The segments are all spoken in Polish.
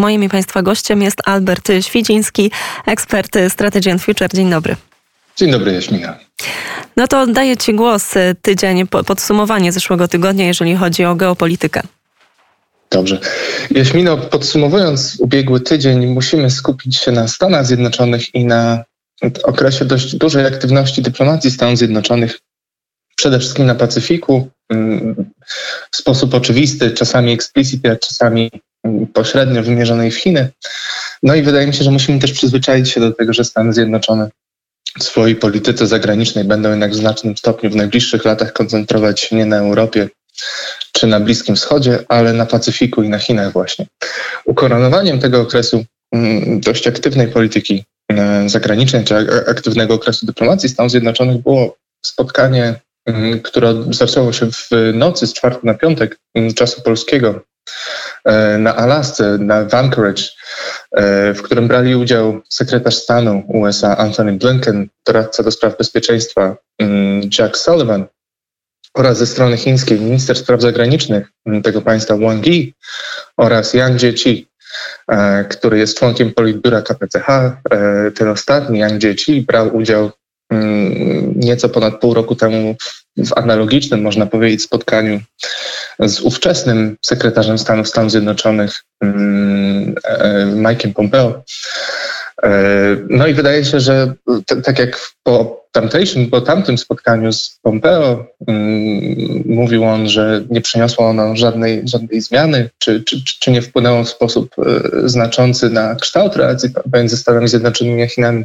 Moim i Państwa gościem jest Albert Świdziński, ekspert Strategy and Future. Dzień dobry. Dzień dobry, Jaśmina. No to oddaję Ci głos. Tydzień, podsumowanie zeszłego tygodnia, jeżeli chodzi o geopolitykę. Dobrze. Jaśmino, podsumowując ubiegły tydzień, musimy skupić się na Stanach Zjednoczonych i na okresie dość dużej aktywności dyplomacji Stanów Zjednoczonych, przede wszystkim na Pacyfiku, mm, w sposób oczywisty, czasami explicit, a czasami pośrednio wymierzonej w Chiny. No i wydaje mi się, że musimy też przyzwyczaić się do tego, że Stany Zjednoczone w swojej polityce zagranicznej będą jednak w znacznym stopniu w najbliższych latach koncentrować się nie na Europie czy na Bliskim Wschodzie, ale na Pacyfiku i na Chinach właśnie. Ukoronowaniem tego okresu mm, dość aktywnej polityki e, zagranicznej, czy aktywnego okresu dyplomacji Stanów Zjednoczonych było spotkanie, mm, które zaczęło się w nocy z czwartku na piątek mm, czasu polskiego na Alasce, na Anchorage, e, w którym brali udział sekretarz stanu USA Anthony Blinken, doradca do spraw bezpieczeństwa Jack Sullivan oraz ze strony chińskiej minister spraw zagranicznych tego państwa Wang Yi oraz Yang Jiechi, e, który jest członkiem politbiura KPCH. E, ten ostatni, Yang Jiechi, brał udział mm, nieco ponad pół roku temu w analogicznym, można powiedzieć, spotkaniu z ówczesnym sekretarzem stanu Stanów Zjednoczonych, mm, e, Mike'em Pompeo. No i wydaje się, że tak jak po tamtejszym, po tamtym spotkaniu z Pompeo um, mówił on, że nie przyniosło ono żadnej, żadnej zmiany, czy, czy, czy nie wpłynęło w sposób e, znaczący na kształt relacji między Stanami Zjednoczonymi a Chinami.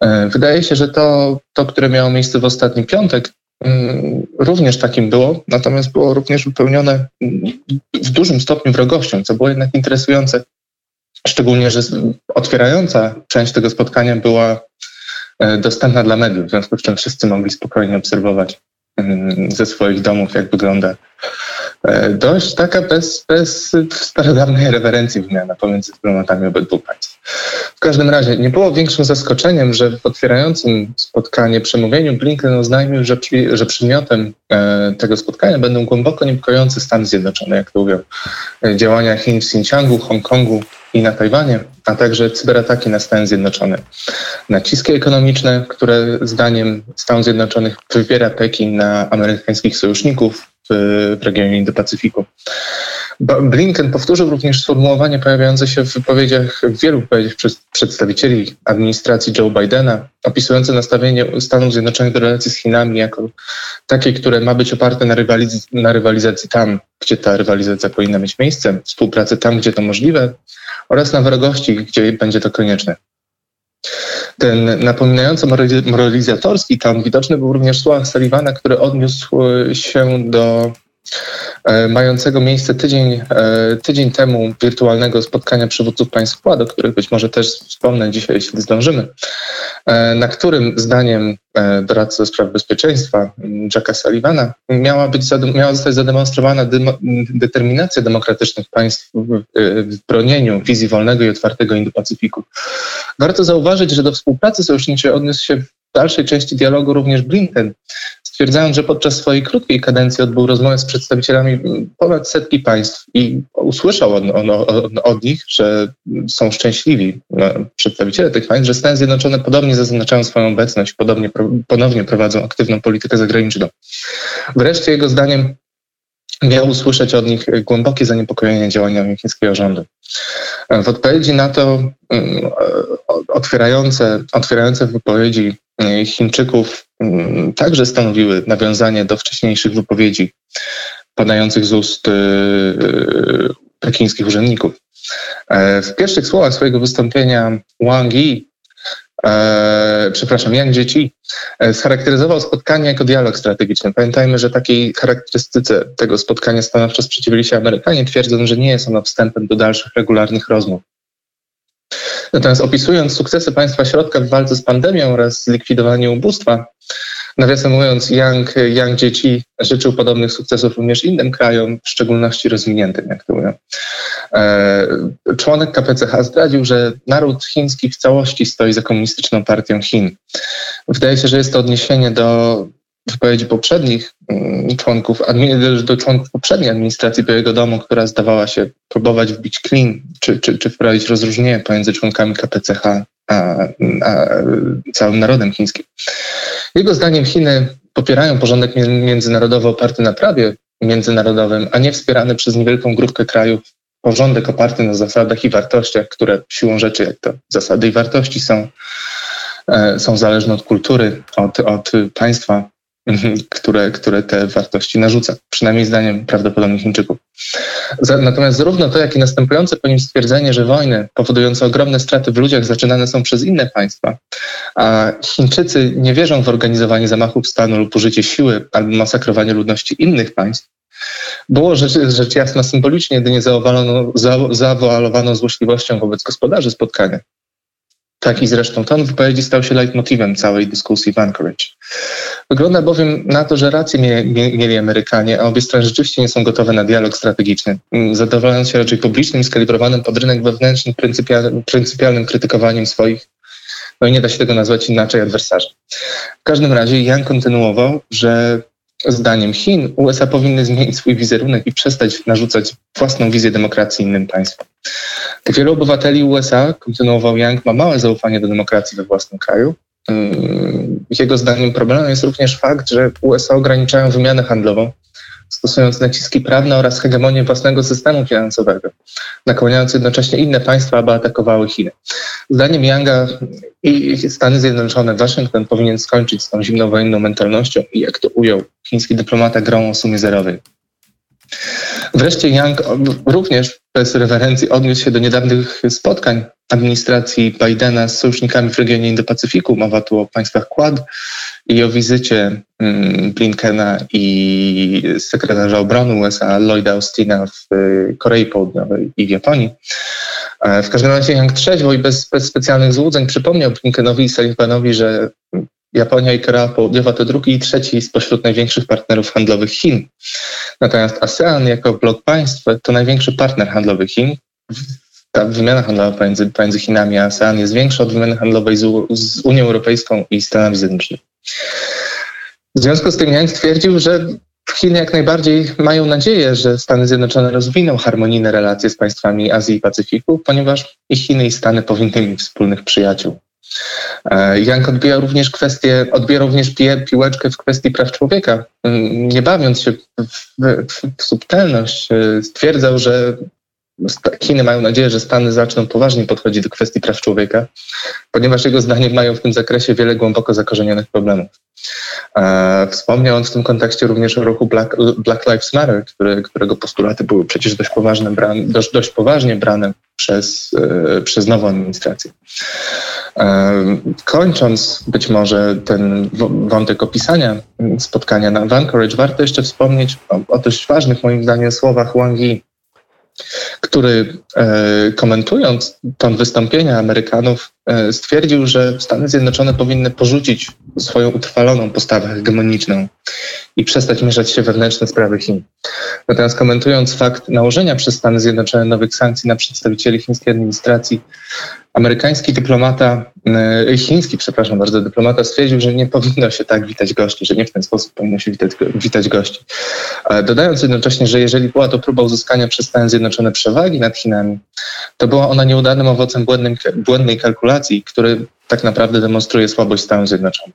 E, wydaje się, że to, to, które miało miejsce w ostatni piątek, mm, również takim było, natomiast było również wypełnione w dużym stopniu wrogością, co było jednak interesujące. Szczególnie, że otwierająca część tego spotkania była E, dostępna dla mediów, w związku z czym wszyscy mogli spokojnie obserwować mm, ze swoich domów, jak wygląda dość taka bez, bez starodawnej rewerencji wymiana pomiędzy dyplomatami obydwu państw. W każdym razie nie było większym zaskoczeniem, że w otwierającym spotkanie przemówieniu Blinken oznajmił, że, że przedmiotem e, tego spotkania będą głęboko niepokojące Stany Zjednoczone, jak to mówią, działania Chin w Xinjiangu, Hongkongu i na Tajwanie, a także cyberataki na Stany Zjednoczone. Naciski ekonomiczne, które zdaniem Stanów Zjednoczonych wywiera Pekin na amerykańskich sojuszników w, regionie Indo-Pacyfiku. Blinken powtórzył również sformułowanie pojawiające się w wypowiedziach, w wielu wypowiedziach przedstawicieli administracji Joe Bidena, opisujące nastawienie Stanów Zjednoczonych do relacji z Chinami jako takie, które ma być oparte na, rywaliz na rywalizacji tam, gdzie ta rywalizacja powinna mieć miejsce, współpracy tam, gdzie to możliwe oraz na wrogości, gdzie będzie to konieczne. Ten napominający moralizatorski tam widoczny był również słowa Sullivana, który odniósł się do mającego miejsce tydzień, e, tydzień temu wirtualnego spotkania przywódców państw Wkład, o których być może też wspomnę dzisiaj, jeśli zdążymy, e, na którym zdaniem doradcy do spraw bezpieczeństwa Jacka Sullivana miała, być, miała zostać zademonstrowana determinacja demokratycznych państw w, w bronieniu wizji wolnego i otwartego Indo-Pacyfiku. Warto zauważyć, że do współpracy sojuszniczej odniósł się w dalszej części dialogu również Blinken, stwierdzając, że podczas swojej krótkiej kadencji odbył rozmowę z przedstawicielami ponad setki państw i usłyszał on, on, on, od nich, że są szczęśliwi no, przedstawiciele tych państw, że Stany Zjednoczone podobnie zaznaczają swoją obecność, podobnie, ponownie prowadzą aktywną politykę zagraniczną. Wreszcie jego zdaniem miał usłyszeć od nich głębokie zaniepokojenie działaniami chińskiego rządu. W odpowiedzi na to mm, otwierające, otwierające wypowiedzi Chińczyków także stanowiły nawiązanie do wcześniejszych wypowiedzi padających z ust y, y, pekińskich urzędników. E, w pierwszych słowach swojego wystąpienia Wang Yi, e, przepraszam, Yang Jiechi, e, scharakteryzował spotkanie jako dialog strategiczny. Pamiętajmy, że takiej charakterystyce tego spotkania stanowczo sprzeciwili się Amerykanie, twierdząc, że nie jest ono wstępem do dalszych regularnych rozmów. Natomiast opisując sukcesy państwa środka w walce z pandemią oraz zlikwidowaniu ubóstwa, nawiasem mówiąc, Yang, Yang Dzieci życzył podobnych sukcesów również innym krajom, w szczególności rozwiniętym, jak to mówią. E, członek KPCH zdradził, że naród chiński w całości stoi za komunistyczną partią Chin. Wydaje się, że jest to odniesienie do wypowiedzi poprzednich mm, członków, do członków poprzedniej administracji Białego Domu, która zdawała się próbować wbić klin, czy, czy, czy wprowadzić rozróżnienie pomiędzy członkami KPCH a, a całym narodem chińskim. Jego zdaniem Chiny popierają porządek międzynarodowy oparty na prawie międzynarodowym, a nie wspierany przez niewielką grupkę krajów porządek oparty na zasadach i wartościach, które siłą rzeczy, jak to zasady i wartości są, e, są zależne od kultury, od, od państwa, które, które te wartości narzuca, przynajmniej zdaniem prawdopodobnie Chińczyków. Natomiast zarówno to, jak i następujące po nim stwierdzenie, że wojny powodujące ogromne straty w ludziach zaczynane są przez inne państwa, a Chińczycy nie wierzą w organizowanie zamachów stanu lub użycie siły albo masakrowanie ludności innych państw, było rzecz, rzecz jasna symbolicznie, jedynie zawoalowaną złośliwością wobec gospodarzy spotkania. Taki zresztą ton wypowiedzi stał się leitmotivem całej dyskusji w Anchorage. Wygląda bowiem na to, że rację mieli Amerykanie, a obie strony rzeczywiście nie są gotowe na dialog strategiczny, zadowalając się raczej publicznym skalibrowanym pod rynek pryncypialnym, pryncypialnym krytykowaniem swoich, no i nie da się tego nazwać inaczej, adwersarzy. W każdym razie Jan kontynuował, że zdaniem Chin USA powinny zmienić swój wizerunek i przestać narzucać własną wizję demokracji innym państwom. Wielu obywateli USA, kontynuował Yang, ma małe zaufanie do demokracji we własnym kraju. Jego zdaniem problemem jest również fakt, że USA ograniczają wymianę handlową stosując naciski prawne oraz hegemonię własnego systemu finansowego, nakłaniając jednocześnie inne państwa, aby atakowały Chiny. Zdaniem Younga i Stany Zjednoczone, Waszyngton powinien skończyć z tą zimną wojenną mentalnością i jak to ujął chiński dyplomata grą o sumie zerowej. Wreszcie Young również bez rewerencji odniósł się do niedawnych spotkań administracji Bidena z sojusznikami w regionie Indo-Pacyfiku. Mowa tu o państwach Quad i o wizycie mm, Blinkena i sekretarza obrony USA Lloyda Austina w y, Korei Południowej i w Japonii. E, w każdym razie Young trzeźwo i bez, bez specjalnych złudzeń przypomniał Blinkenowi i Sullivanowi, że Japonia i Korea Południowa to drugi i trzeci spośród największych partnerów handlowych Chin. Natomiast ASEAN jako blok państw to największy partner handlowy Chin. Ta wymiana handlowa pomiędzy, pomiędzy Chinami a ASEAN jest większa od wymiany handlowej z, z Unią Europejską i Stanami Zjednoczonymi. W związku z tym Yang stwierdził, że Chiny jak najbardziej mają nadzieję, że Stany Zjednoczone rozwiną harmonijne relacje z państwami Azji i Pacyfiku, ponieważ i Chiny i Stany powinny mieć wspólnych przyjaciół. Jank e, odbija również kwestię, odbija również piłeczkę w kwestii praw człowieka. Mm, nie bawiąc się w, w, w subtelność, e, stwierdzał, że Chiny mają nadzieję, że Stany zaczną poważnie podchodzić do kwestii praw człowieka, ponieważ jego zdaniem mają w tym zakresie wiele głęboko zakorzenionych problemów. E, wspomniał on w tym kontekście również o ruchu Black, Black Lives Matter, który, którego postulaty były przecież dość, poważne, dość, dość poważnie brane przez, przez nową administrację. Kończąc być może ten wątek opisania spotkania na Anchorage, warto jeszcze wspomnieć o, o dość ważnych moim zdaniem słowach Wang Yi, który e, komentując ton wystąpienia Amerykanów stwierdził, że Stany Zjednoczone powinny porzucić swoją utrwaloną postawę hegemoniczną i przestać mieszać się wewnętrzne sprawy Chin. Natomiast komentując fakt nałożenia przez Stany Zjednoczone nowych sankcji na przedstawicieli chińskiej administracji, amerykański dyplomata, e, chiński, przepraszam bardzo, dyplomata stwierdził, że nie powinno się tak witać gości, że nie w ten sposób powinno się witać, witać gości. Dodając jednocześnie, że jeżeli była to próba uzyskania przez Stany Zjednoczone przewagi nad Chinami, to była ona nieudanym owocem błędnej, błędnej kalkulacji, który tak naprawdę demonstruje słabość Stanów Zjednoczonych.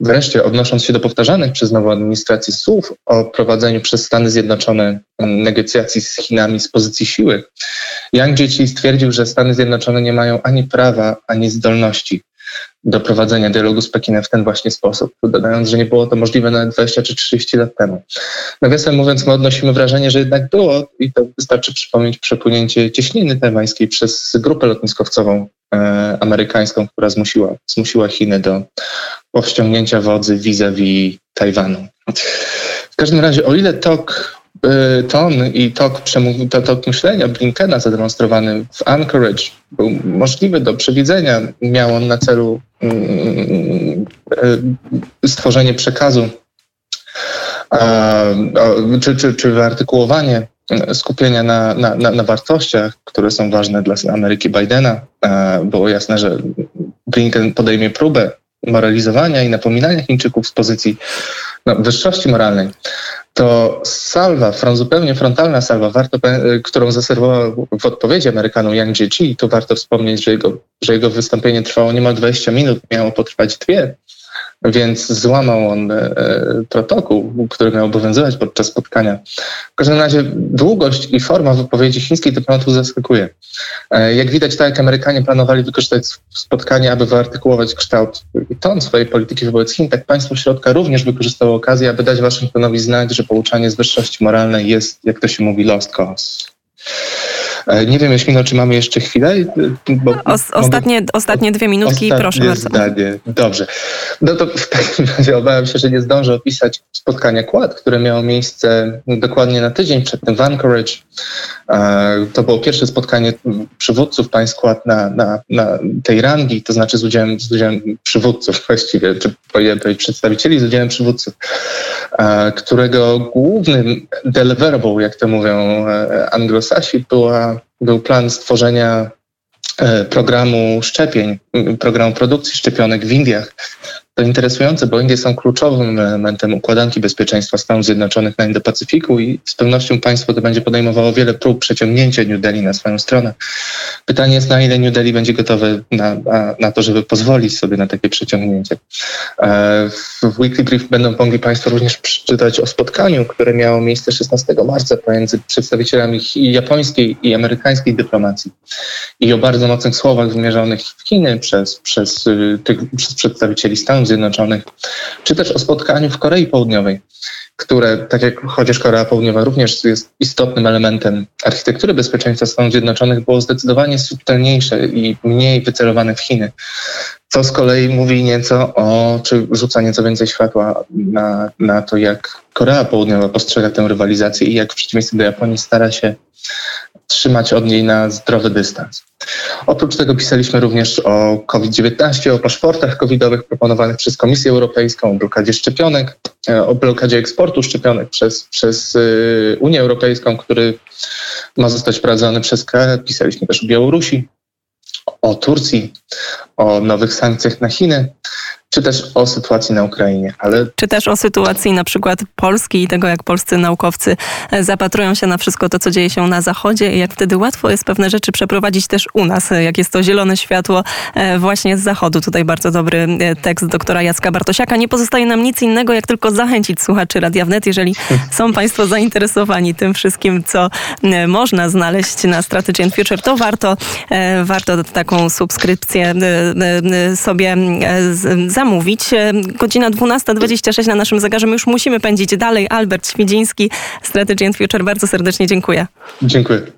Wreszcie, odnosząc się do powtarzanych przez nową administrację słów o prowadzeniu przez Stany Zjednoczone negocjacji z Chinami z pozycji siły, Yang Jiechi stwierdził, że Stany Zjednoczone nie mają ani prawa, ani zdolności do prowadzenia dialogu z Pekinem w ten właśnie sposób, dodając, że nie było to możliwe nawet 20 czy 30 lat temu. Nawiasem mówiąc, my odnosimy wrażenie, że jednak było i to wystarczy przypomnieć przepłynięcie cieśniny tajwańskiej przez grupę lotniskowcową amerykańską, która zmusiła, zmusiła Chiny do powściągnięcia wodzy vis-a-vis Tajwanu. W każdym razie, o ile tok Y, ton i tok, to, tok myślenia Blinkena zademonstrowany w Anchorage był możliwy do przewidzenia. Miał on na celu mm, y, stworzenie przekazu czy, czy, czy wyartykułowanie skupienia na, na, na, wartościach, które są ważne dla Ameryki Bidena. Było jasne, że Blinken podejmie próbę moralizowania i napominania Chińczyków z pozycji no, wyższości moralnej, to salwa, zupełnie frontalna salwa, warto, którą zaserwował w odpowiedzi Amerykanom Yang Jiechi, tu warto wspomnieć, że jego, że jego wystąpienie trwało niemal 20 minut, miało potrwać dwie, więc złamał on e, protokół, który miał obowiązywać podczas spotkania. W każdym razie długość i forma wypowiedzi chińskich dyplomatów zaskakuje. E, jak widać, tak jak Amerykanie planowali wykorzystać spotkanie, aby wyartykułować kształt i ton swojej polityki wobec Chin, tak państwo środka również wykorzystało okazję, aby dać Waszyngtonowi znać, że pouczanie z wyższości moralnej jest, jak to się mówi, lost cause. E, nie wiem, Jaśmino, czy mamy jeszcze chwilę? Bo Os, ostatnie, mogę... ostatnie dwie minutki, ostatnie proszę bardzo. Zdanie. Dobrze. No to w takim razie obawiam się, że nie zdążę opisać spotkania Quad, które miało miejsce dokładnie na tydzień przed tym w Anchorage. E, to było pierwsze spotkanie przywódców państw Quad na, na, na tej rangi, to znaczy z udziałem, z udziałem przywódców właściwie, czy powinienem powiedzieć przedstawicieli z udziałem przywódców, e, którego głównym deliverable, jak to mówią anglosasi, była był plan stworzenia e, programu szczepień, programu produkcji szczepionek w Indiach, to interesujące, bo Indie są kluczowym elementem układanki bezpieczeństwa Stanów Zjednoczonych na Indo-Pacyfiku i z pewnością państwo to będzie podejmowało wiele prób przeciągnięcia New Delhi na swoją stronę. Pytanie jest, na ile New Delhi będzie gotowe na, na, to, żeby pozwolić sobie na takie przeciągnięcie. E, w Weekly Brief będą mogli Państwo również przeczytać o spotkaniu, które miało miejsce 16 marca pomiędzy przedstawicielami japońskiej i amerykańskiej dyplomacji i o bardzo mocnych słowach wymierzonych w Chiny przez, przez, y, tych, przez przedstawicieli Stanów Stanów Zjednoczonych, czy też o spotkaniu w Korei Południowej, które, tak jak chociaż Korea Południowa również jest istotnym elementem architektury bezpieczeństwa Stanów Zjednoczonych, było zdecydowanie subtelniejsze i mniej wycelowane w Chiny. Co z kolei mówi nieco o, czy rzuca nieco więcej światła na, na to, jak Korea Południowa postrzega tę rywalizację i jak w przeciwieństwie do Japonii stara się trzymać od niej na zdrowy dystans. Oprócz tego pisaliśmy również o COVID-19, o paszportach covidowych proponowanych przez Komisję Europejską, o blokadzie szczepionek, e, o blokadzie eksportu szczepionek przez, przez e, Unię Europejską, który ma zostać wprowadzony przez KE. Pisaliśmy też o Białorusi, o Turcji, o nowych sankcjach na Chiny czy też o sytuacji na Ukrainie. Ale... Czy też o sytuacji na przykład Polski i tego, jak polscy naukowcy e, zapatrują się na wszystko to, co dzieje się na Zachodzie i jak wtedy łatwo jest pewne rzeczy przeprowadzić też u nas, e, jak jest to zielone światło e, właśnie z Zachodu. Tutaj bardzo dobry tekst doktora Jacka Bartosiaka. Nie pozostaje nam nic innego, jak tylko zachęcić słuchaczy Radia Wnet, jeżeli są Państwo zainteresowani tym wszystkim, co można znaleźć na Strategy and Future, to warto, warto taką subskrypcję sobie zamówić zamówić. E, godzina 12.26 na naszym zegarze. My już musimy pędzić dalej. Albert Świdziński, Strategy and Future. Bardzo serdecznie dziękuję. Dziękuję.